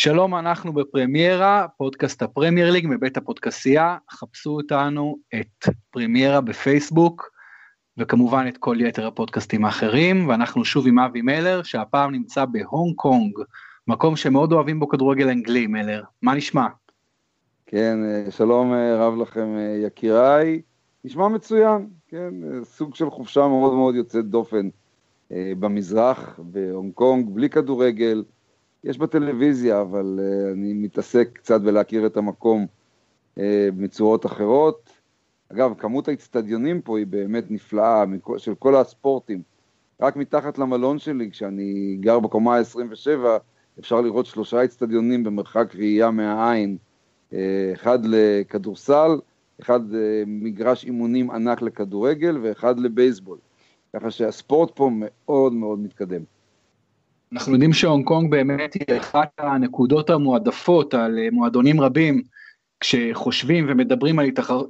שלום, אנחנו בפרמיירה, פודקאסט הפרמייר ליג מבית הפודקסייה, חפשו אותנו את פרמיירה בפייסבוק, וכמובן את כל יתר הפודקאסטים האחרים, ואנחנו שוב עם אבי מלר, שהפעם נמצא בהונג קונג, מקום שמאוד אוהבים בו כדורגל אנגלי, מלר. מה נשמע? כן, שלום רב לכם יקיריי, נשמע מצוין, כן, סוג של חופשה מאוד מאוד יוצאת דופן במזרח, בהונג קונג, בלי כדורגל, יש בטלוויזיה, אבל uh, אני מתעסק קצת בלהכיר את המקום uh, בצורות אחרות. אגב, כמות האצטדיונים פה היא באמת נפלאה, של כל הספורטים. רק מתחת למלון שלי, כשאני גר בקומה ה-27, אפשר לראות שלושה אצטדיונים במרחק ראייה מהעין. Uh, אחד לכדורסל, אחד uh, מגרש אימונים ענק לכדורגל ואחד לבייסבול. ככה שהספורט פה מאוד מאוד מתקדם. אנחנו יודעים שהונג קונג באמת היא אחת הנקודות המועדפות על אה, מועדונים רבים, כשחושבים ומדברים על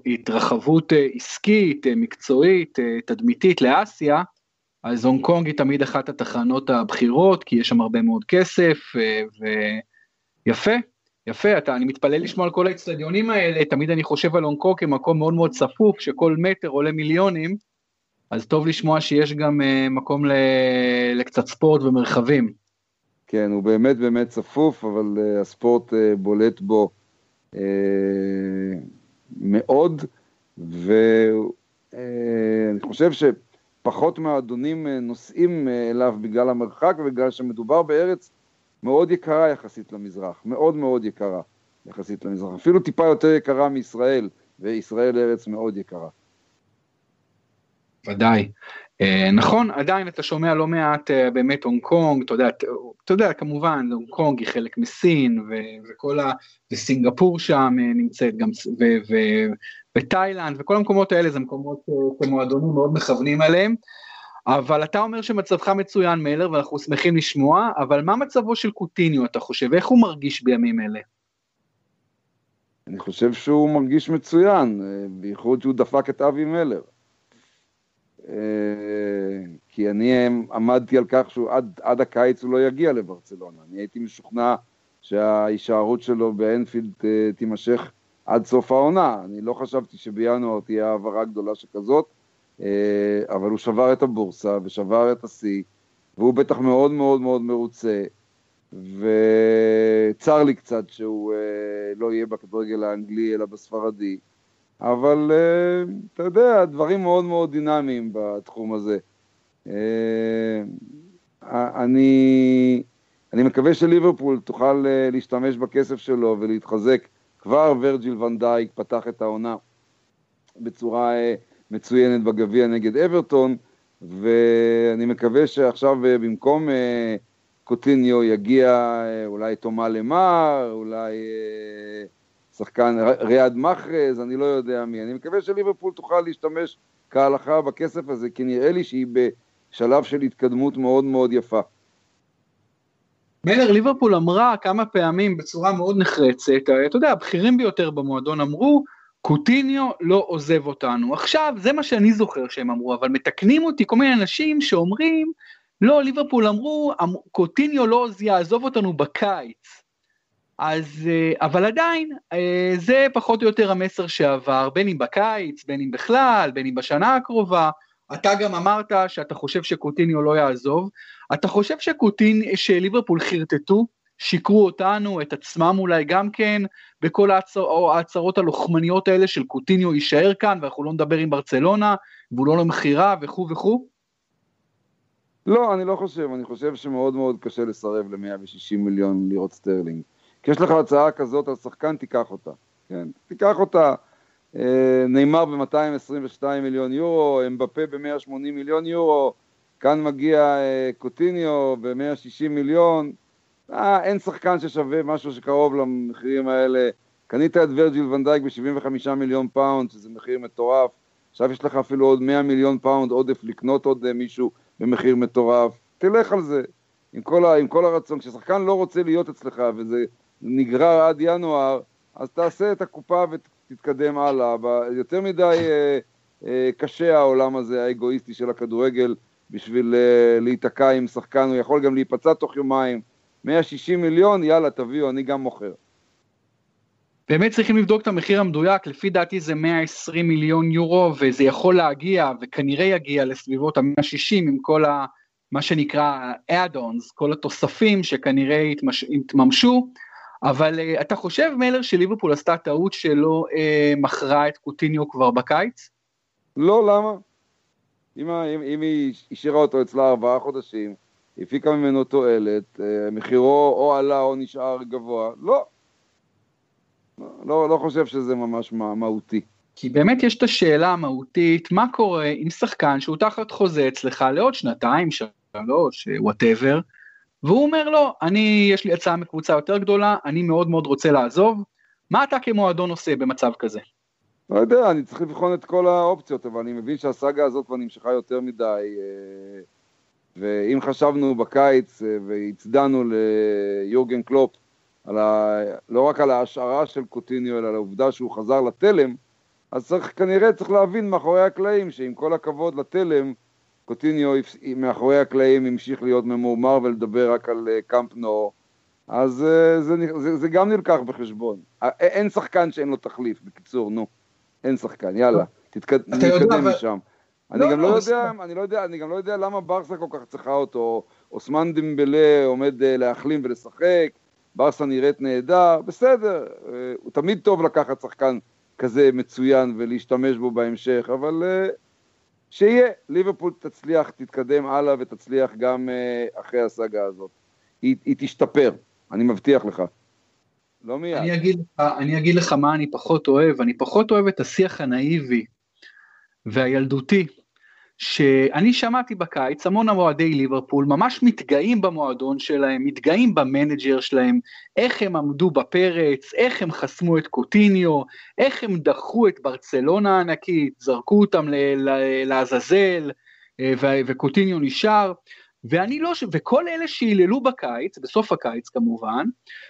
התרחבות אה, עסקית, אה, מקצועית, תדמיתית לאסיה, אז הונג קונג היא תמיד אחת התחנות הבכירות, כי יש שם הרבה מאוד כסף, ויפה, יפה, אתה, אני מתפלא לשמוע על כל האצטדיונים האלה, תמיד אני חושב על הונג קונג כמקום מאוד מאוד צפוף, שכל מטר עולה מיליונים, אז טוב לשמוע שיש גם uh, מקום. לקצת ספורט ומרחבים. כן, הוא באמת באמת צפוף, אבל uh, הספורט uh, בולט בו מאוד, ואני חושב שפחות מהאדונים נוסעים אליו בגלל המרחק ובגלל שמדובר בארץ מאוד יקרה יחסית למזרח, מאוד מאוד יקרה יחסית למזרח, אפילו טיפה יותר יקרה מישראל, וישראל ארץ מאוד יקרה. ודאי. Uh, נכון, עדיין אתה שומע לא מעט uh, באמת הונג קונג, אתה יודע, אתה יודע, כמובן, הונג קונג היא חלק מסין, וכל ה... וסינגפור שם uh, נמצאת גם, ותאילנד, וכל המקומות האלה זה מקומות שמועדונים מאוד מכוונים עליהם. אבל אתה אומר שמצבך מצוין מלר ואנחנו שמחים לשמוע, אבל מה מצבו של קוטיניו אתה חושב? איך הוא מרגיש בימים אלה? אני חושב שהוא מרגיש מצוין, בייחוד שהוא דפק את אבי מלר. אה, כי אני עמדתי על כך שהוא עד, עד הקיץ הוא לא יגיע לברצלונה. אני הייתי משוכנע שההישארות שלו באנפילד אה, תימשך עד סוף העונה. אני לא חשבתי שבינואר תהיה העברה גדולה שכזאת, אה, אבל הוא שבר את הבורסה ושבר את השיא, והוא בטח מאוד מאוד מאוד מרוצה, וצר לי קצת שהוא לא יהיה בכדורגל האנגלי אלא בספרדי. אבל uh, אתה יודע, דברים מאוד מאוד דינמיים בתחום הזה. Uh, אני, אני מקווה שליברפול תוכל uh, להשתמש בכסף שלו ולהתחזק. כבר ורג'יל ונדייק פתח את העונה בצורה מצוינת בגביע נגד אברטון, ואני מקווה שעכשיו במקום קוטיניו יגיע אולי תומה למר, אולי... שחקן ריאד מחרז, אני לא יודע מי. אני מקווה שליברפול תוכל להשתמש כהלכה בכסף הזה, כי נראה לי שהיא בשלב של התקדמות מאוד מאוד יפה. מלר, ליברפול אמרה כמה פעמים בצורה מאוד נחרצת, אתה יודע, הבכירים ביותר במועדון אמרו, קוטיניו לא עוזב אותנו. עכשיו, זה מה שאני זוכר שהם אמרו, אבל מתקנים אותי כל מיני אנשים שאומרים, לא, ליברפול אמרו, אמ, קוטיניו לא יעזוב אותנו בקיץ. אז, אה, אבל עדיין, אה, זה פחות או יותר המסר שעבר, בין אם בקיץ, בין אם בכלל, בין אם בשנה הקרובה. אתה גם אמרת שאתה חושב שקוטיניו לא יעזוב. אתה חושב שקוטין, שליברפול חרטטו, שיקרו אותנו, את עצמם אולי גם כן, בכל ההצהרות הלוחמניות האלה של קוטיניו יישאר כאן, ואנחנו לא נדבר עם ברצלונה, והוא לא למכירה וכו' וכו'? לא, אני לא חושב, אני חושב שמאוד מאוד קשה לסרב ל-160 מיליון לירות סטרלינג. יש לך הצעה כזאת על שחקן, תיקח אותה. כן, תיקח אותה. אה, ניימאר ב-222 מיליון יורו, אמבפה ב-180 מיליון יורו, כאן מגיע אה, קוטיניו ב-160 מיליון. אה, אין שחקן ששווה משהו שקרוב למחירים האלה. קנית את ורג'יל ואן דייק ב-75 מיליון פאונד, שזה מחיר מטורף. עכשיו יש לך אפילו עוד 100 מיליון פאונד עודף לקנות עוד אה, מישהו במחיר מטורף. תלך על זה. עם כל, ה, עם כל הרצון. כששחקן לא רוצה להיות אצלך, וזה נגרר עד ינואר, אז תעשה את הקופה ותתקדם הלאה. יותר מדי אה, אה, קשה העולם הזה, האגואיסטי של הכדורגל, בשביל אה, להיתקע עם שחקן, הוא יכול גם להיפצע תוך יומיים. 160 מיליון, יאללה, תביאו, אני גם מוכר. באמת צריכים לבדוק את המחיר המדויק, לפי דעתי זה 120 מיליון יורו, וזה יכול להגיע, וכנראה יגיע לסביבות ה-160 עם כל ה... מה שנקרא add-ons, כל התוספים שכנראה. יתממשו, אבל uh, אתה חושב מלר שליברפול עשתה טעות שלא uh, מכרה את קוטיניו כבר בקיץ? לא, למה? אם, אם, אם היא השאירה אותו אצלה ארבעה חודשים, הפיקה ממנו תועלת, uh, מחירו או עלה או נשאר גבוה, לא. לא, לא חושב שזה ממש מהותי. כי באמת יש את השאלה המהותית, מה קורה עם שחקן שהוא תחת חוזה אצלך לעוד שנתיים, שלוש, וואטאבר, והוא אומר לו, אני, יש לי הצעה מקבוצה יותר גדולה, אני מאוד מאוד רוצה לעזוב, מה אתה כמועדון עושה במצב כזה? לא יודע, אני צריך לבחון את כל האופציות, אבל אני מבין שהסאגה הזאת כבר נמשכה יותר מדי, אה, ואם חשבנו בקיץ אה, והצדענו ליורגן קלופ, על ה... לא רק על ההשארה של קוטיניו, אלא על העובדה שהוא חזר לתלם, אז צריך, כנראה צריך להבין מאחורי הקלעים, שעם כל הכבוד לתלם, קוטיניו מאחורי הקלעים המשיך להיות ממורמר ולדבר רק על אה, קאמפ נו, אז זה, זה, זה, זה גם נלקח בחשבון. אין שחקן שאין לו תחליף, בקיצור, נו. אין שחקן, יאללה, תתקדם משם. אני לא, גם לא, לא יודע, אני לא יודע, אני גם לא יודע למה ברסה כל כך צריכה אותו, אוסמן דמבלה עומד אה, להחלים ולשחק, ברסה נראית נהדר, בסדר, אה, הוא תמיד טוב לקחת שחקן כזה מצוין ולהשתמש בו בהמשך, אבל שיהיה, ליברפול תצליח, תתקדם הלאה ותצליח גם uh, אחרי הסאגה הזאת. היא, היא תשתפר, אני מבטיח לך. לא מיד. אני אגיד, לך, אני אגיד לך מה אני פחות אוהב, אני פחות אוהב את השיח הנאיבי והילדותי שאני שמעתי בקיץ המון אוהדי ליברפול ממש מתגאים במועדון שלהם, מתגאים במנג'ר שלהם, איך הם עמדו בפרץ, איך הם חסמו את קוטיניו, איך הם דחו את ברצלונה הענקית, זרקו אותם לעזאזל אה, וקוטיניו נשאר, ואני לא, וכל אלה שהיללו בקיץ, בסוף הקיץ כמובן,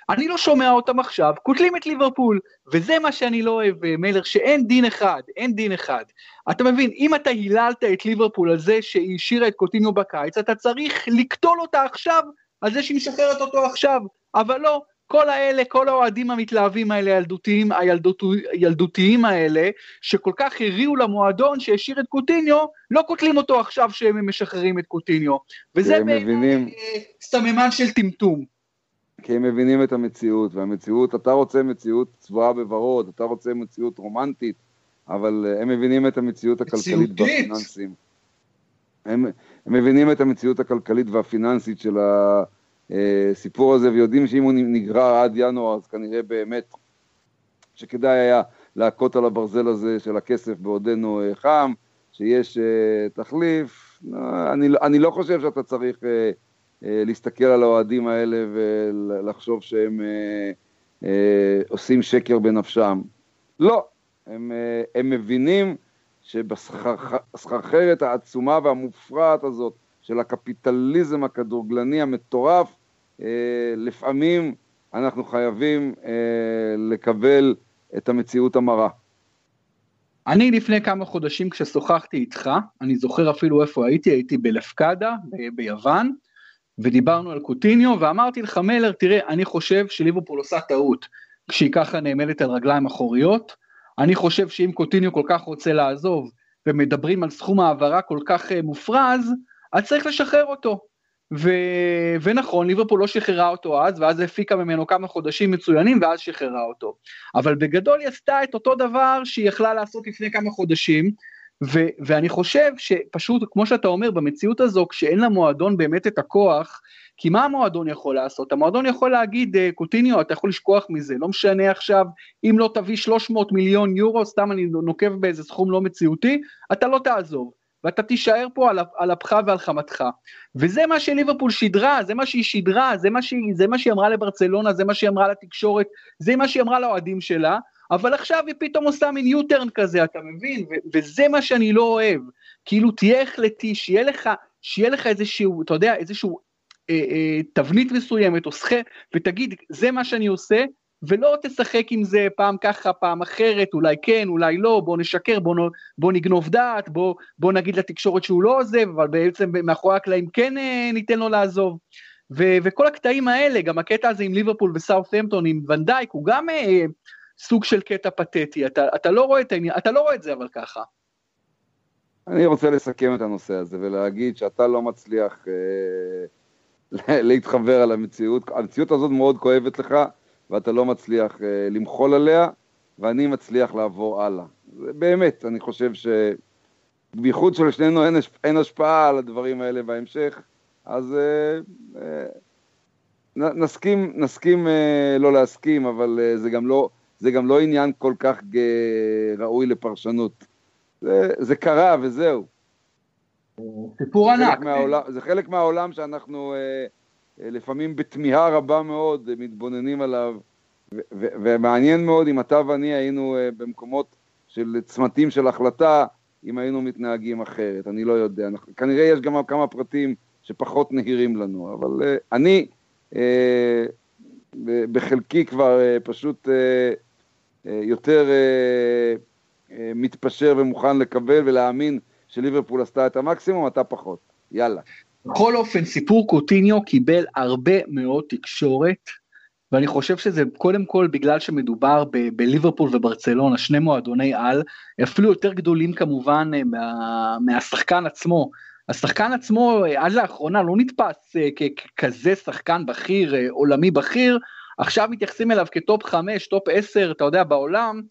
אני לא שומע אותם עכשיו, קוטלים את ליברפול, וזה מה שאני לא אוהב, אה, מלר, שאין דין אחד, אין דין אחד. אתה מבין, אם אתה היללת את ליברפול על זה שהיא השאירה את קוטיניו בקיץ, אתה צריך לקטול אותה עכשיו על זה שהיא משחררת אותו עכשיו, אבל לא, כל האלה, כל האוהדים המתלהבים האלה, הילדותיים, הילדותיים האלה, שכל כך הריעו למועדון שהשאיר את קוטיניו, לא קוטלים אותו עכשיו שהם משחררים את קוטיניו. וזה מבינים... אה, סממן של טמטום. כי הם מבינים את המציאות, והמציאות, אתה רוצה מציאות צבועה בוורוד, אתה רוצה מציאות רומנטית, אבל אה, הם מבינים את המציאות הכלכלית והפיננסית. הם, הם מבינים את המציאות הכלכלית והפיננסית של ה... הסיפור הזה, ויודעים שאם הוא נגרר עד ינואר, אז כנראה באמת שכדאי היה להכות על הברזל הזה של הכסף בעודנו אה, חם, שיש uh, תחליף. אני, אני לא חושב שאתה צריך להסתכל על האוהדים האלה ולחשוב שהם עושים שקר בנפשם. לא, הם, הם מבינים שבסחרחרת העצומה והמופרעת הזאת של הקפיטליזם הכדורגלני המטורף, אה, לפעמים אנחנו חייבים אה, לקבל את המציאות המרה. אני לפני כמה חודשים כששוחחתי איתך, אני זוכר אפילו איפה הייתי, הייתי בלפקדה ב- ביוון, ודיברנו על קוטיניו, ואמרתי לך מלר, תראה, אני חושב שליברפול עושה טעות כשהיא ככה נעמדת על רגליים אחוריות, אני חושב שאם קוטיניו כל כך רוצה לעזוב, ומדברים על סכום העברה כל כך אה, מופרז, אז צריך לשחרר אותו. ו... ונכון, ליברפול לא שחררה אותו אז, ואז הפיקה ממנו כמה חודשים מצוינים, ואז שחררה אותו. אבל בגדול היא עשתה את אותו דבר שהיא יכלה לעשות לפני כמה חודשים, ו... ואני חושב שפשוט, כמו שאתה אומר, במציאות הזו, כשאין למועדון באמת את הכוח, כי מה המועדון יכול לעשות? המועדון יכול להגיד, אה, קוטיניו, אתה יכול לשכוח מזה, לא משנה עכשיו, אם לא תביא 300 מיליון יורו, סתם אני נוקב באיזה סכום לא מציאותי, אתה לא תעזוב. ואתה תישאר פה על, על אפך ועל חמתך. וזה מה שליברפול שידרה, זה מה שהיא שידרה, זה מה שהיא, זה מה שהיא אמרה לברצלונה, זה מה שהיא אמרה לתקשורת, זה מה שהיא אמרה לאוהדים שלה, אבל עכשיו היא פתאום עושה מין יוטרן כזה, אתה מבין? ו- וזה מה שאני לא אוהב. כאילו תהיה החלטי, שיהיה לך, שיהיה לך איזשהו, אתה יודע, איזשהו אה, אה, תבנית מסוימת או סחר, ותגיד, זה מה שאני עושה, ולא תשחק עם זה פעם ככה, פעם אחרת, אולי כן, אולי לא, בוא נשקר, בוא, בוא נגנוב דעת, בוא, בוא נגיד לתקשורת שהוא לא עוזב, אבל בעצם מאחורי הקלעים כן אה, ניתן לו לעזוב. ו- וכל הקטעים האלה, גם הקטע הזה עם ליברפול וסאות'המפטון עם ונדייק, הוא גם אה, סוג של קטע פתטי, אתה, אתה, לא רואה את העניין, אתה לא רואה את זה אבל ככה. אני רוצה לסכם את הנושא הזה ולהגיד שאתה לא מצליח אה, להתחבר על המציאות, המציאות הזאת מאוד כואבת לך ואתה לא מצליח אה, למחול עליה ואני מצליח לעבור הלאה. באמת, אני חושב שבייחוד שלשנינו אין, אין השפעה על הדברים האלה בהמשך, אז אה, אה, נסכים, נסכים אה, לא להסכים, אבל אה, זה, גם לא, זה גם לא עניין כל כך אה, ראוי לפרשנות. זה, זה קרה וזהו. סיפור ענק. מהעולם, זה חלק מהעולם שאנחנו אה, לפעמים בתמיהה רבה מאוד אה, מתבוננים עליו, ומעניין מאוד אם אתה ואני היינו אה, במקומות של צמתים של החלטה, אם היינו מתנהגים אחרת, אני לא יודע. אנחנו, כנראה יש גם כמה פרטים שפחות נהירים לנו, אבל אה, אני אה, בחלקי כבר אה, פשוט אה, אה, יותר... אה, אה, מתפשר ומוכן לקבל ולהאמין שליברפול עשתה את המקסימום, אתה פחות. יאללה. בכל אופן, סיפור קוטיניו קיבל הרבה מאוד תקשורת, ואני חושב שזה קודם כל בגלל שמדובר ב- בליברפול וברצלונה, שני מועדוני על, אפילו יותר גדולים כמובן אה, מה, מהשחקן עצמו. השחקן עצמו אה, עד לאחרונה לא נתפס ככזה שחקן בכיר, עולמי בכיר, עכשיו מתייחסים אליו כ top 5, top 10, אתה יודע, בעולם,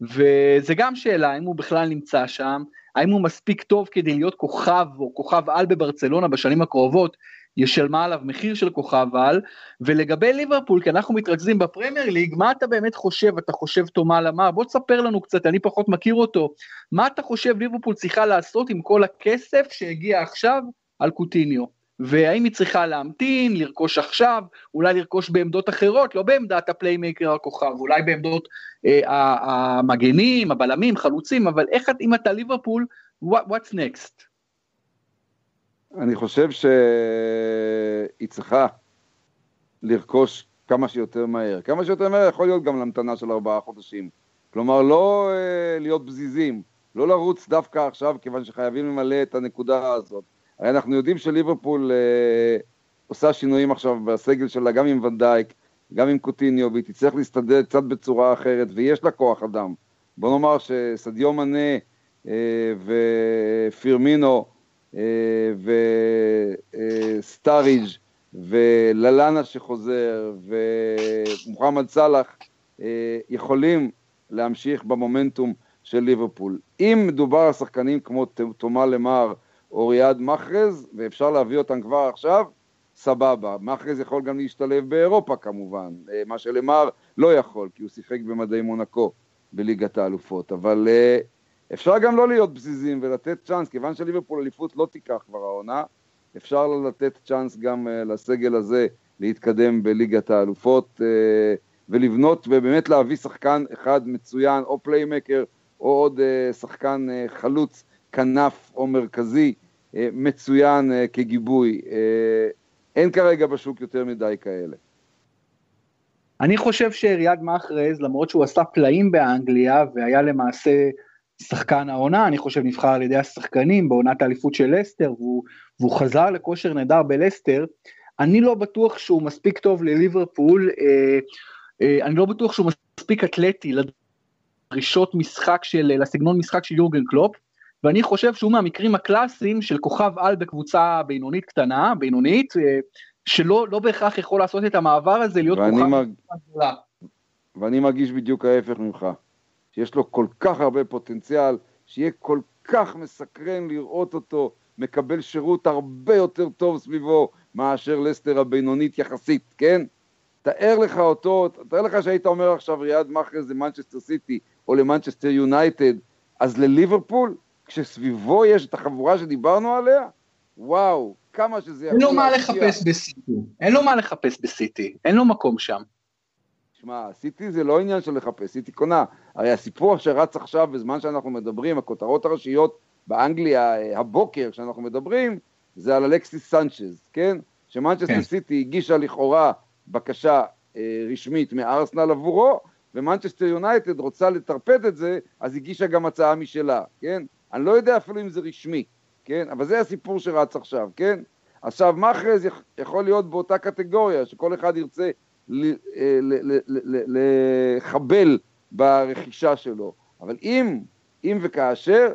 וזה גם שאלה, האם הוא בכלל נמצא שם, האם הוא מספיק טוב כדי להיות כוכב או כוכב על בברצלונה בשנים הקרובות, שישלמו עליו מחיר של כוכב על, ולגבי ליברפול, כי אנחנו מתרכזים בפרמייר ליג, מה אתה באמת חושב? אתה חושב תומא למאר, בוא תספר לנו קצת, אני פחות מכיר אותו, מה אתה חושב ליברפול צריכה לעשות עם כל הכסף שהגיע עכשיו על קוטיניו? והאם היא צריכה להמתין, לרכוש עכשיו, אולי לרכוש בעמדות אחרות, לא בעמדת ה playmaker הכוכב, אולי בעמדות אה, המגנים, הבלמים, חלוצים, אבל איך אם אתה ליברפול, what, what's next? אני חושב שהיא צריכה לרכוש כמה שיותר מהר. כמה שיותר מהר יכול להיות גם להמתנה של ארבעה חודשים. כלומר, לא אה, להיות בזיזים, לא לרוץ דווקא עכשיו, כיוון שחייבים למלא את הנקודה הזאת. הרי אנחנו יודעים שליברפול אה, עושה שינויים עכשיו בסגל שלה, גם עם ונדייק, גם עם קוטיניו, והיא תצטרך להסתדר קצת בצורה אחרת, ויש לה כוח אדם. בוא נאמר שסדיו מנה אה, ופירמינו אה, וסטאריג' וללאנה שחוזר ומוחמד סאלח אה, יכולים להמשיך במומנטום של ליברפול. אם מדובר על שחקנים כמו תומה למר, או ריאד מחרז, ואפשר להביא אותם כבר עכשיו, סבבה. מחרז יכול גם להשתלב באירופה כמובן, אה, מה שלמר לא יכול, כי הוא שיחק במדי מונקו בליגת האלופות, אבל אה, אפשר גם לא להיות בזיזים ולתת צ'אנס, כיוון שליברפול אליפות לא תיקח כבר העונה, אפשר לתת צ'אנס גם אה, לסגל הזה להתקדם בליגת האלופות ולבנות ובאמת להביא שחקן אחד מצוין, או פליימקר, או עוד שחקן חלוץ, כנף או מרכזי, מצוין אה, כגיבוי. אה, אין כרגע בשוק יותר מדי כאלה. אני חושב שריאד מאחרז, למרות שהוא עשה פלאים באנגליה והיה למעשה שחקן העונה, אני חושב נבחר על ידי השחקנים בעונת האליפות של לסטר, והוא, והוא חזר לכושר נהדר בלסטר, אני לא בטוח שהוא מספיק טוב לליברפול, אה, אה, אני לא בטוח שהוא מספיק אתלטי לדרישות משחק של, לסגנון משחק של יורגן קלופ, ואני חושב שהוא מהמקרים הקלאסיים של כוכב על בקבוצה בינונית קטנה, בינונית, אה, שלא לא בהכרח יכול לעשות את המעבר הזה, להיות כוכב מג... גדולה. ואני מרגיש בדיוק ההפך ממך, שיש לו כל כך הרבה פוטנציאל, שיהיה כל כך מסקרן לראות אותו מקבל שירות הרבה יותר טוב סביבו מאשר לסטר הבינונית יחסית, כן? תאר לך אותו, תאר לך שהיית אומר עכשיו ריאד מאחרז למנצ'סטר סיטי או למנצ'סטר יונייטד, אז לליברפול כשסביבו יש את החבורה שדיברנו עליה, וואו, כמה שזה יכול... אין לו מה לחפש בסיטי, אין לו מה לחפש בסיטי, אין לו מקום שם. שמע, סיטי זה לא עניין של לחפש, סיטי קונה. הרי הסיפור שרץ עכשיו בזמן שאנחנו מדברים, הכותרות הראשיות באנגליה אה, הבוקר כשאנחנו מדברים, זה על אלכסיס סנצ'ז, כן? שמנצ'סטר כן. סיטי הגישה לכאורה בקשה אה, רשמית מארסנל עבורו, ומנצ'סטר יונייטד רוצה לטרפד את זה, אז הגישה גם הצעה משלה, כן? אני לא יודע אפילו אם זה רשמי, כן? אבל זה הסיפור שרץ עכשיו, כן? עכשיו, מאחרז יכול להיות באותה קטגוריה, שכל אחד ירצה אה, לחבל ברכישה שלו, אבל אם, אם וכאשר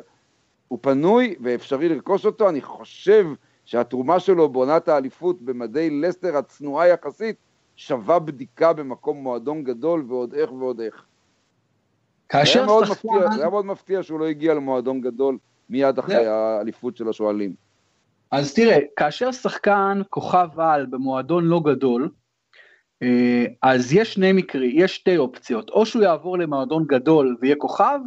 הוא פנוי ואפשרי לרכוש אותו, אני חושב שהתרומה שלו בעונת האליפות במדי לסטר הצנועה יחסית שווה בדיקה במקום מועדון גדול ועוד איך ועוד איך. כאשר היה שחקן... מפתיע, זה היה מאוד מפתיע שהוא לא הגיע למועדון גדול מיד אחרי האליפות של השואלים. אז תראה, כאשר שחקן כוכב על במועדון לא גדול, אה, אז יש שני מקרים, יש שתי אופציות, או שהוא יעבור למועדון גדול ויהיה כוכב,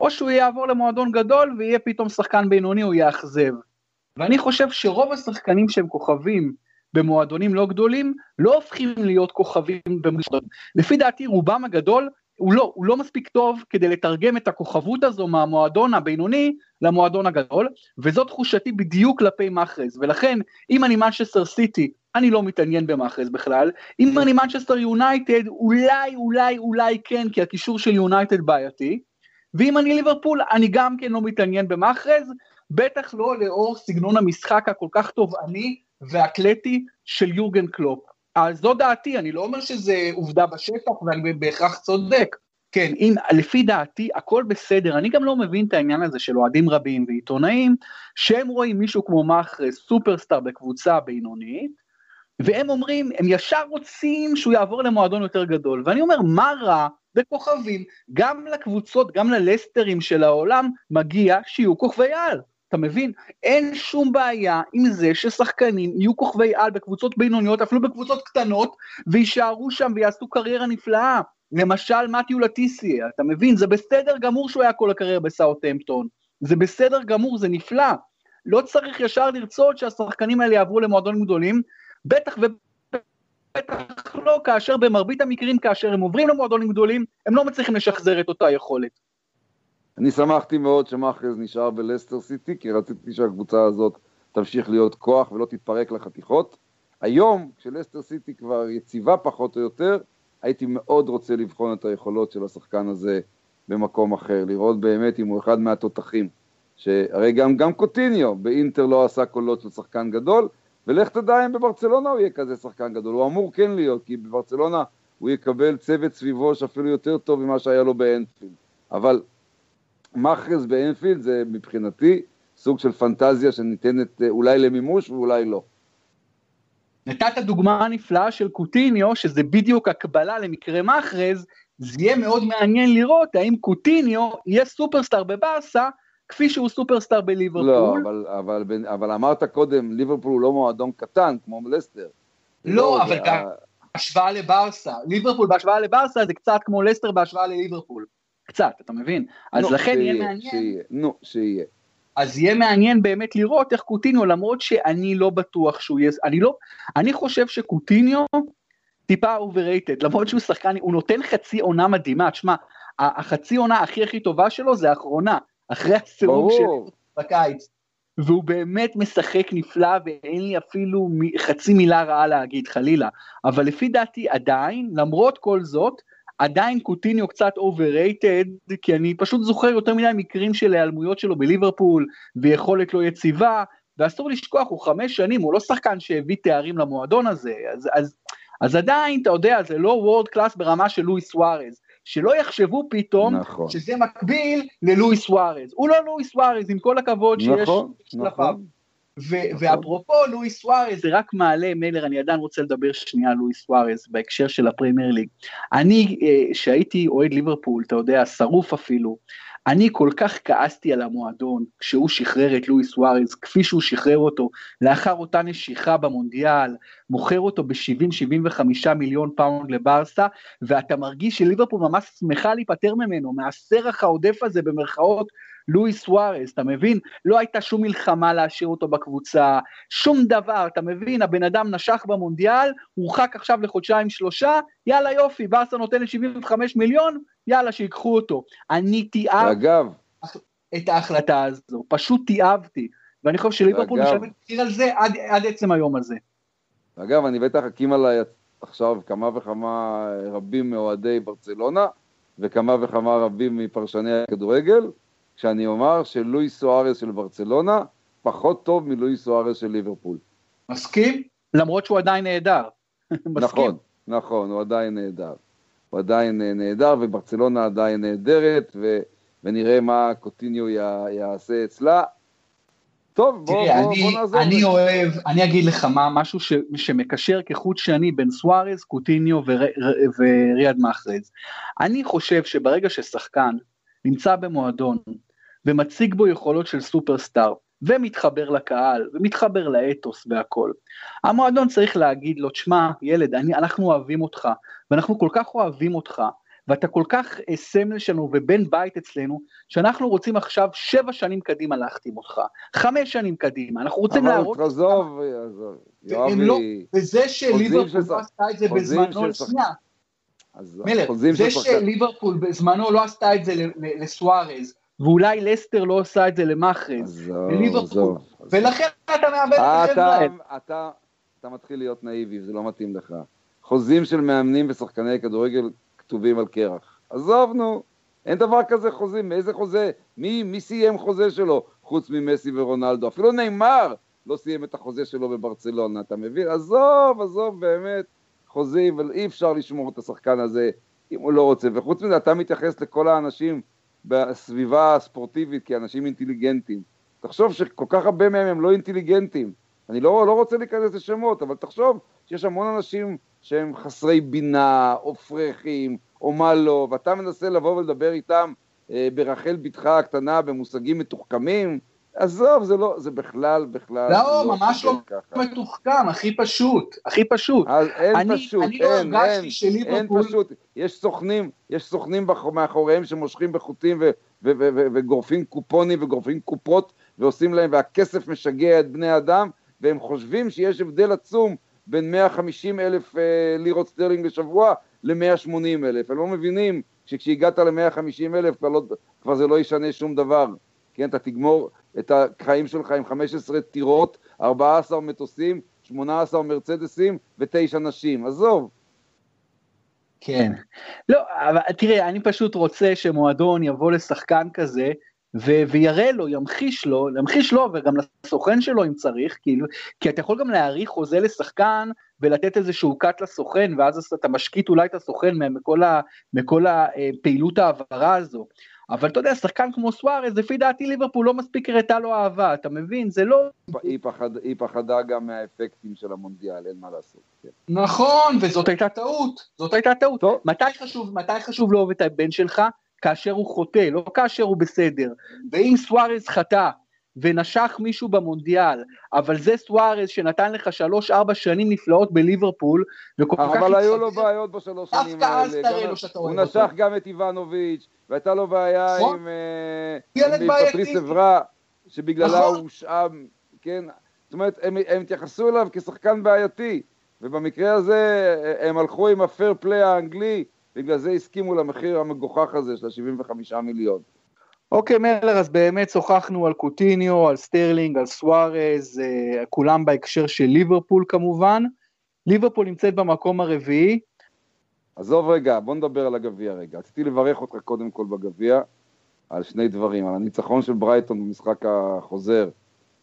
או שהוא יעבור למועדון גדול ויהיה פתאום שחקן בינוני או יאכזב. ואני חושב שרוב השחקנים שהם כוכבים במועדונים לא גדולים, לא הופכים להיות כוכבים במועדונים. לפי דעתי רובם הגדול, הוא לא, הוא לא מספיק טוב כדי לתרגם את הכוכבות הזו מהמועדון הבינוני למועדון הגדול, וזו תחושתי בדיוק כלפי מאחרז, ולכן אם אני מנצ'סטר סיטי, אני לא מתעניין במאחרז בכלל, אם אני מנצ'סטר יונייטד, אולי, אולי, אולי כן, כי הקישור של יונייטד בעייתי, ואם אני ליברפול, אני גם כן לא מתעניין במאחרז, בטח לא לאור סגנון המשחק הכל כך תובעני ואתלטי של יורגן קלופ. אז זו דעתי, אני לא אומר שזה עובדה בשטח ואני בהכרח צודק. כן, אם לפי דעתי הכל בסדר, אני גם לא מבין את העניין הזה של אוהדים רבים ועיתונאים, שהם רואים מישהו כמו מאחרז סופרסטאר בקבוצה בינונית, והם אומרים, הם ישר רוצים שהוא יעבור למועדון יותר גדול, ואני אומר, מה רע בכוכבים? גם לקבוצות, גם ללסטרים של העולם, מגיע שיהיו כוכבי על. אתה מבין? אין שום בעיה עם זה ששחקנים יהיו כוכבי על בקבוצות בינוניות, אפילו בקבוצות קטנות, ויישארו שם ויעשו קריירה נפלאה. למשל מתיו לטיסיה, אתה מבין? זה בסדר גמור שהוא היה כל הקריירה בסאוטהמפטון. זה בסדר גמור, זה נפלא. לא צריך ישר לרצות שהשחקנים האלה יעברו למועדונים גדולים, בטח ובטח לא כאשר במרבית המקרים, כאשר הם עוברים למועדונים גדולים, הם לא מצליחים לשחזר את אותה יכולת. אני שמחתי מאוד שמאחז נשאר בלסטר סיטי, כי רציתי שהקבוצה הזאת תמשיך להיות כוח ולא תתפרק לחתיכות. היום, כשלסטר סיטי כבר יציבה פחות או יותר, הייתי מאוד רוצה לבחון את היכולות של השחקן הזה במקום אחר, לראות באמת אם הוא אחד מהתותחים. שהרי גם, גם קוטיניו באינטר לא עשה קולות של שחקן גדול, ולך תדע אם בברצלונה הוא יהיה כזה שחקן גדול, הוא אמור כן להיות, כי בברצלונה הוא יקבל צוות סביבו שאפילו יותר טוב ממה שהיה לו באנפילד. אבל מאחרז באנפילד זה מבחינתי סוג של פנטזיה שניתנת אה, אולי למימוש ואולי לא. נתת דוגמה נפלאה של קוטיניו, שזה בדיוק הקבלה למקרה מאחרז, זה יהיה מאוד מעניין לראות האם קוטיניו יהיה סופרסטאר בבאסה, כפי שהוא סופרסטאר בליברפול. לא, אבל, אבל, אבל אמרת קודם, ליברפול הוא לא מועדון קטן כמו לסטר. לא, לא אבל גם בהשוואה לברסה, ליברפול בהשוואה לברסה זה קצת כמו לסטר בהשוואה לליברפול. קצת, אתה מבין? אז נו, לכן שיהיה, יהיה מעניין. שיהיה, נו, שיהיה. אז יהיה מעניין באמת לראות איך קוטיניו, למרות שאני לא בטוח שהוא יהיה, אני לא, אני חושב שקוטיניו טיפה overrated, למרות שהוא שחקן, הוא נותן חצי עונה מדהימה, תשמע, החצי עונה הכי הכי טובה שלו זה האחרונה, אחרי הסירוב שלו בקיץ. והוא באמת משחק נפלא ואין לי אפילו חצי מילה רעה להגיד חלילה, אבל לפי דעתי עדיין, למרות כל זאת, עדיין קוטיניו קצת overrated, כי אני פשוט זוכר יותר מדי מקרים של היעלמויות שלו בליברפול, ויכולת לא יציבה, ואסור לשכוח, הוא חמש שנים, הוא לא שחקן שהביא תארים למועדון הזה, אז, אז, אז עדיין, אתה יודע, זה לא world class ברמה של לואיס סוארז, שלא יחשבו פתאום נכון. שזה מקביל ללואיס סוארז. הוא לא לואיס סוארז, עם כל הכבוד שיש נכון, נכון. נכון. ואפרופו לואיס סוארז, זה רק מעלה, מלר, אני עדיין רוצה לדבר שנייה על לואיס סוארז בהקשר של הפרמייר ליג. אני, אה, שהייתי אוהד ליברפול, אתה יודע, שרוף אפילו, אני כל כך כעסתי על המועדון כשהוא שחרר את לואיס סוארז, כפי שהוא שחרר אותו, לאחר אותה נשיכה במונדיאל, מוכר אותו ב-70-75 מיליון פאונד לברסה, ואתה מרגיש שליברפול ממש שמחה להיפטר ממנו, מהסרח העודף הזה במרכאות, לואיס סוארז, אתה מבין? לא הייתה שום מלחמה להשאיר אותו בקבוצה, שום דבר, אתה מבין? הבן אדם נשך במונדיאל, הורחק עכשיו לחודשיים שלושה, יאללה יופי, ברסה נותן ל-75 מיליון, יאללה שיקחו אותו. אני תיאב אגב, את ההחלטה הזו, פשוט תיאבתי, ואני חושב שליברפול משלמת מחיר על זה עד, עד עצם היום הזה. אגב, אני בטח אקים עליי עכשיו כמה וכמה רבים מאוהדי ברצלונה, וכמה וכמה רבים מפרשני הכדורגל, כשאני אומר שלואי סוארס של ברצלונה פחות טוב מלואי סוארס של ליברפול. מסכים? למרות שהוא עדיין נהדר. נכון, נכון, הוא עדיין נהדר. הוא עדיין נהדר, וברצלונה עדיין נהדרת, ו... ונראה מה קוטיניו יעשה אצלה. טוב, בוא, תראה, בוא, אני, בוא נעזור. אני אוהב, אני אגיד לך מה, משהו ש, שמקשר כחוט שני בין סוארז, קוטיניו ור, וריאד מאחרז. אני חושב שברגע ששחקן נמצא במועדון ומציג בו יכולות של סופרסטאר, ומתחבר לקהל, ומתחבר לאתוס והכל. המועדון צריך להגיד לו, תשמע, ילד, אני, אנחנו אוהבים אותך, ואנחנו כל כך אוהבים אותך, ואתה כל כך אה, סמל שלנו ובן בית אצלנו, שאנחנו רוצים עכשיו שבע שנים קדימה להחתים אותך, חמש שנים קדימה, אנחנו רוצים להראות... אבל תעזוב, עזוב, יואבי... לא, וזה שליברפול לא עשתה את זה בזמנו, שנייה, מלר, זה שליברפול בזמנו לא עשתה את זה לסוארז, ואולי לסטר לא עושה את זה למאחרז, לליברפול, ולכן אתה מאבד את החבר'ה. אתה, אתה מתחיל להיות נאיבי, זה לא מתאים לך. חוזים של מאמנים ושחקני כדורגל כתובים על קרח. עזוב נו, אין דבר כזה חוזים, מאיזה חוזה? מי, מי סיים חוזה שלו חוץ ממסי ורונלדו? אפילו נאמר לא סיים את החוזה שלו בברצלונה, אתה מבין? עזוב, עזוב, באמת, חוזים, אבל אי אפשר לשמור את השחקן הזה אם הוא לא רוצה. וחוץ מזה, אתה מתייחס לכל האנשים בסביבה הספורטיבית כאנשים אינטליגנטים. תחשוב שכל כך הרבה מהם הם לא אינטליגנטים. אני לא, לא רוצה להיכנס לשמות, אבל תחשוב שיש המון אנשים שהם חסרי בינה, או פרחים, או מה לא, ואתה מנסה לבוא ולדבר איתם אה, ברחל בתך הקטנה במושגים מתוחכמים, עזוב, זה לא, זה בכלל, בכלל... לא, לא ממש לא ככה. מתוחכם, הכי פשוט, הכי פשוט. אז אין אני, פשוט, אני אין, לא אין, שליברפול... אין פשוט, יש סוכנים, יש סוכנים מאחוריהם שמושכים בחוטים וגורפים קופונים וגורפים קופות ועושים להם, והכסף משגע את בני אדם, והם חושבים שיש הבדל עצום בין 150 אלף אה, לירות סטרלינג לשבוע ל-180 אלף. הם לא מבינים שכשהגעת ל-150 אלף כבר, לא, כבר זה לא ישנה שום דבר. כן, אתה תגמור את החיים שלך עם 15 טירות, 14 מטוסים, 18 מרצדסים ותשע נשים. עזוב. כן. לא, אבל תראה, אני פשוט רוצה שמועדון יבוא לשחקן כזה, ו- ויראה לו, ימחיש לו, ימחיש לו וגם לסוכן שלו אם צריך, כאילו, כי אתה יכול גם להאריך חוזה לשחקן ולתת איזשהו קאט לסוכן, ואז אתה משקיט אולי את הסוכן מכל, ה- מכל הפעילות ההעברה הזו. אבל אתה יודע, שחקן כמו סוארז, לפי דעתי ליברפול לא מספיק הראתה לו אהבה, אתה מבין? זה לא... היא, פחד, היא פחדה גם מהאפקטים של המונדיאל, אין מה לעשות. כן. נכון, וזאת הייתה טעות, זאת הייתה טעות. טוב. מתי חשוב, מתי חשוב לאהוב את הבן שלך? כאשר הוא חוטא, לא כאשר הוא בסדר. ואם סוארז חטא ונשך מישהו במונדיאל, אבל זה סוארז שנתן לך שלוש-ארבע שנים נפלאות בליברפול, וכל כך... אבל היו לו בעיות בשלוש שנים האלה. דווקא אז תראה לו שאתה אוהב אותו. הוא נשך גם את איוונוביץ', והייתה לו בעיה נכון. עם, אה, פטריס אברה, שבגללה נכון. הוא הושאם, כן? זאת אומרת, הם, הם התייחסו אליו כשחקן בעייתי, ובמקרה הזה אה, הם הלכו עם הפייר פליי האנגלי, בגלל זה הסכימו למחיר המגוחך הזה של ה-75 מיליון. אוקיי מלר, אז באמת שוחחנו על קוטיניו, על סטרלינג, על סוארז, אה, כולם בהקשר של ליברפול כמובן. ליברפול נמצאת במקום הרביעי. עזוב רגע, בוא נדבר על הגביע רגע. רציתי לברך אותך קודם כל בגביע על שני דברים, על הניצחון של ברייטון במשחק החוזר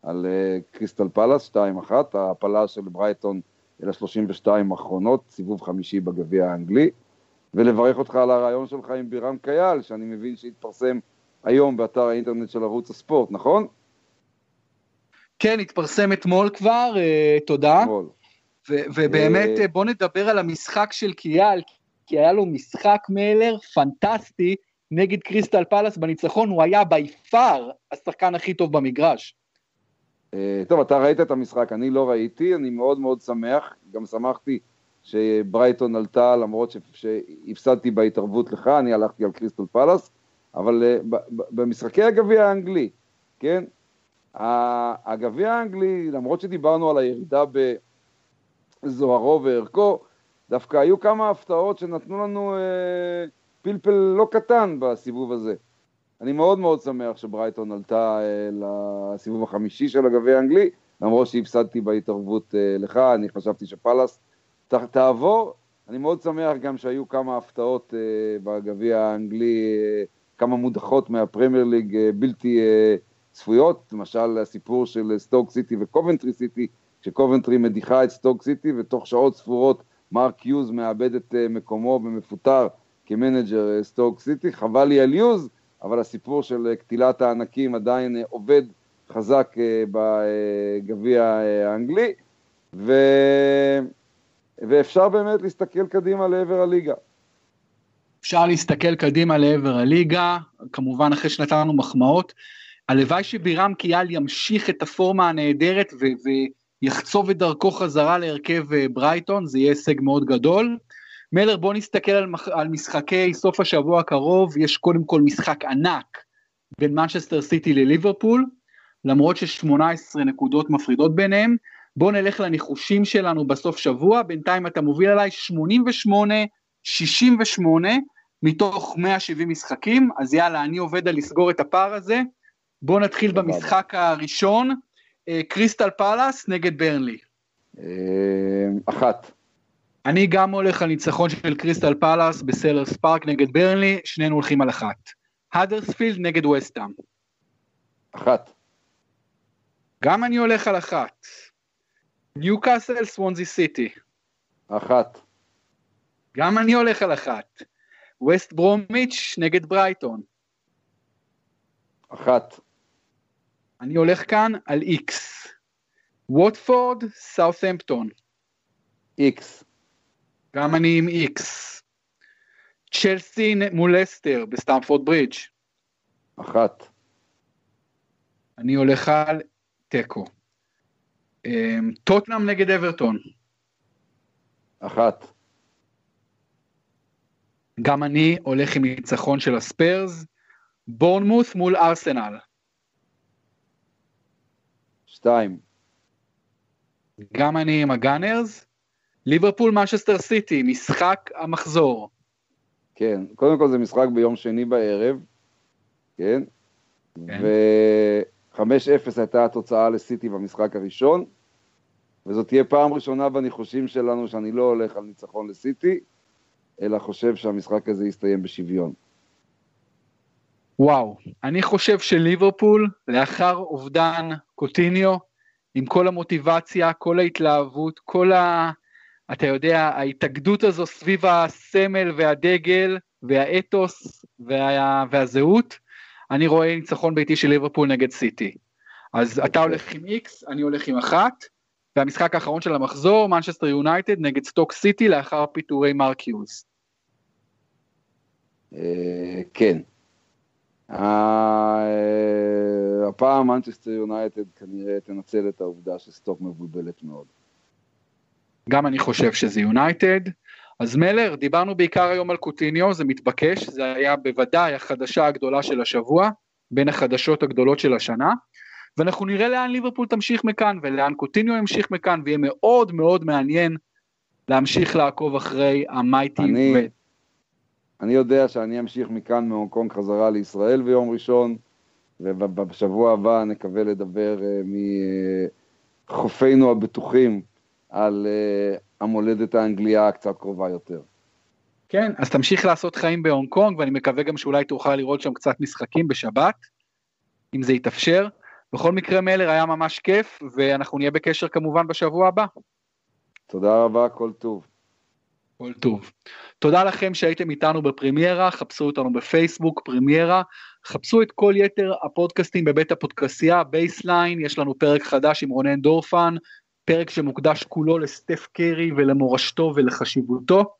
על uh, קריסטל פלאס, 2-1, ההפלה של ברייטון אל ה-32 האחרונות, סיבוב חמישי בגביע האנגלי, ולברך אותך על הרעיון שלך עם בירם קייל, שאני מבין שהתפרסם היום באתר האינטרנט של ערוץ הספורט, נכון? כן, התפרסם אתמול כבר, uh, תודה. אתמול. ובאמת uh, בוא נדבר על המשחק של קייל, כי היה לו משחק מלר פנטסטי נגד קריסטל פלאס בניצחון, הוא היה בי פאר השחקן הכי טוב במגרש. טוב, אתה ראית את המשחק, אני לא ראיתי, אני מאוד מאוד שמח, גם שמחתי שברייטון עלתה, למרות שהפסדתי בהתערבות לך, אני הלכתי על קריסטל פלאס, אבל uh, במשחקי הגביע האנגלי, כן, הגביע האנגלי, למרות שדיברנו על הירידה בזוהרו וערכו, דווקא היו כמה הפתעות שנתנו לנו אה, פלפל לא קטן בסיבוב הזה. אני מאוד מאוד שמח שברייטון עלתה אה, לסיבוב החמישי של הגביע האנגלי, למרות שהפסדתי בהתערבות אה, לך, אני חשבתי שפאלאס ת, תעבור. אני מאוד שמח גם שהיו כמה הפתעות אה, בגביע האנגלי, אה, כמה מודחות מהפרמייר ליג אה, בלתי אה, צפויות, למשל הסיפור של סטוק סיטי וקובנטרי סיטי, כשקובנטרי מדיחה את סטוק סיטי ותוך שעות ספורות מרק יוז מאבד את מקומו ומפוטר כמנג'ר סטוק סיטי, חבל לי על יוז, אבל הסיפור של קטילת הענקים עדיין עובד חזק בגביע האנגלי, ו... ואפשר באמת להסתכל קדימה לעבר הליגה. אפשר להסתכל קדימה לעבר הליגה, כמובן אחרי שנתנו מחמאות. הלוואי שבירם קיאל ימשיך את הפורמה הנהדרת ו- ויחצוב את דרכו חזרה להרכב אה, ברייטון, זה יהיה הישג מאוד גדול. מלר, בוא נסתכל על, מח- על משחקי סוף השבוע הקרוב, יש קודם כל משחק ענק בין מנצ'סטר סיטי לליברפול, למרות ש-18 נקודות מפרידות ביניהם. בוא נלך לניחושים שלנו בסוף שבוע, בינתיים אתה מוביל עליי 88, 68 מתוך 170 משחקים, אז יאללה, אני עובד על לסגור את הפער הזה. בוא נתחיל במשחק הראשון, אה, קריסטל פאלאס נגד ברנלי. אה, אחת. אני גם הולך על ניצחון של קריסטל פאלאס בסלהרסט פארק נגד ברנלי, שנינו הולכים על אחת. האדרספילד נגד וסטאם. אחת. גם אני הולך על אחת. ניו קאסל סוונזי סיטי. אחת. גם אני הולך על אחת. ווסט ברומיץ' נגד ברייטון. אחת. אני הולך כאן על איקס. ווטפורד, סאות'המפטון. איקס. גם אני עם איקס. צ'לסי מול לסטר בסטמפורד ברידג'. אחת. אני הולך על תיקו. אמ, טוטנאם נגד אברטון. אחת. גם אני הולך עם ניצחון של הספיירס. בורנמוס מול ארסנל. שתיים. גם אני עם הגאנרס. ליברפול מנצ'סטר סיטי, משחק המחזור. כן, קודם כל זה משחק ביום שני בערב, כן? כן. ו-5-0 הייתה התוצאה לסיטי במשחק הראשון, וזאת תהיה פעם ראשונה בניחושים שלנו שאני לא הולך על ניצחון לסיטי, אלא חושב שהמשחק הזה יסתיים בשוויון. וואו, אני חושב שליברפול, לאחר אובדן קוטיניו, עם כל המוטיבציה, כל ההתלהבות, כל ה... אתה יודע, ההתאגדות הזו סביב הסמל והדגל והאתוס וה... והזהות, אני רואה ניצחון ביתי של ליברפול נגד סיטי. אז אתה הולך עם איקס, אני הולך עם אחת, והמשחק האחרון של המחזור, מנצ'סטר יונייטד נגד סטוק סיטי לאחר פיטורי מרק יוז. אה, כן. אה, הפעם מנצ'סטר יונייטד כנראה תנצל את העובדה שסטוק מבולבלת מאוד. גם אני חושב שזה יונייטד. אז מלר, דיברנו בעיקר היום על קוטיניו, זה מתבקש, זה היה בוודאי החדשה הגדולה של השבוע, בין החדשות הגדולות של השנה, ואנחנו נראה לאן ליברפול תמשיך מכאן, ולאן קוטיניו ימשיך מכאן, ויהיה מאוד מאוד מעניין להמשיך לעקוב אחרי המייטי. אני, ו... אני יודע שאני אמשיך מכאן מהונג קונג חזרה לישראל ביום ראשון, ובשבוע הבא נקווה לדבר uh, מחופינו הבטוחים על uh, המולדת האנגליה הקצת קרובה יותר. כן, אז תמשיך לעשות חיים בהונג קונג, ואני מקווה גם שאולי תוכל לראות שם קצת משחקים בשבת, אם זה יתאפשר. בכל מקרה מלר היה ממש כיף, ואנחנו נהיה בקשר כמובן בשבוע הבא. תודה רבה, כל טוב. כל טוב. תודה לכם שהייתם איתנו בפרמיירה, חפשו אותנו בפייסבוק, פרמיירה, חפשו את כל יתר הפודקאסטים בבית הפודקסייה, בייסליין, יש לנו פרק חדש עם רונן דורפן, פרק שמוקדש כולו לסטף קרי ולמורשתו ולחשיבותו.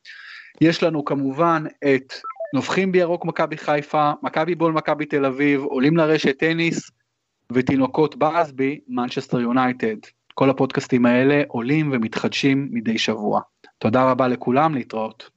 יש לנו כמובן את נובחים בירוק מכבי חיפה, מכבי בול מכבי תל אביב, עולים לרשת טניס ותינוקות באזבי, מנצ'סטר יונייטד. כל הפודקאסטים האלה עולים ומתחדשים מדי שבוע. תודה רבה לכולם, להתראות.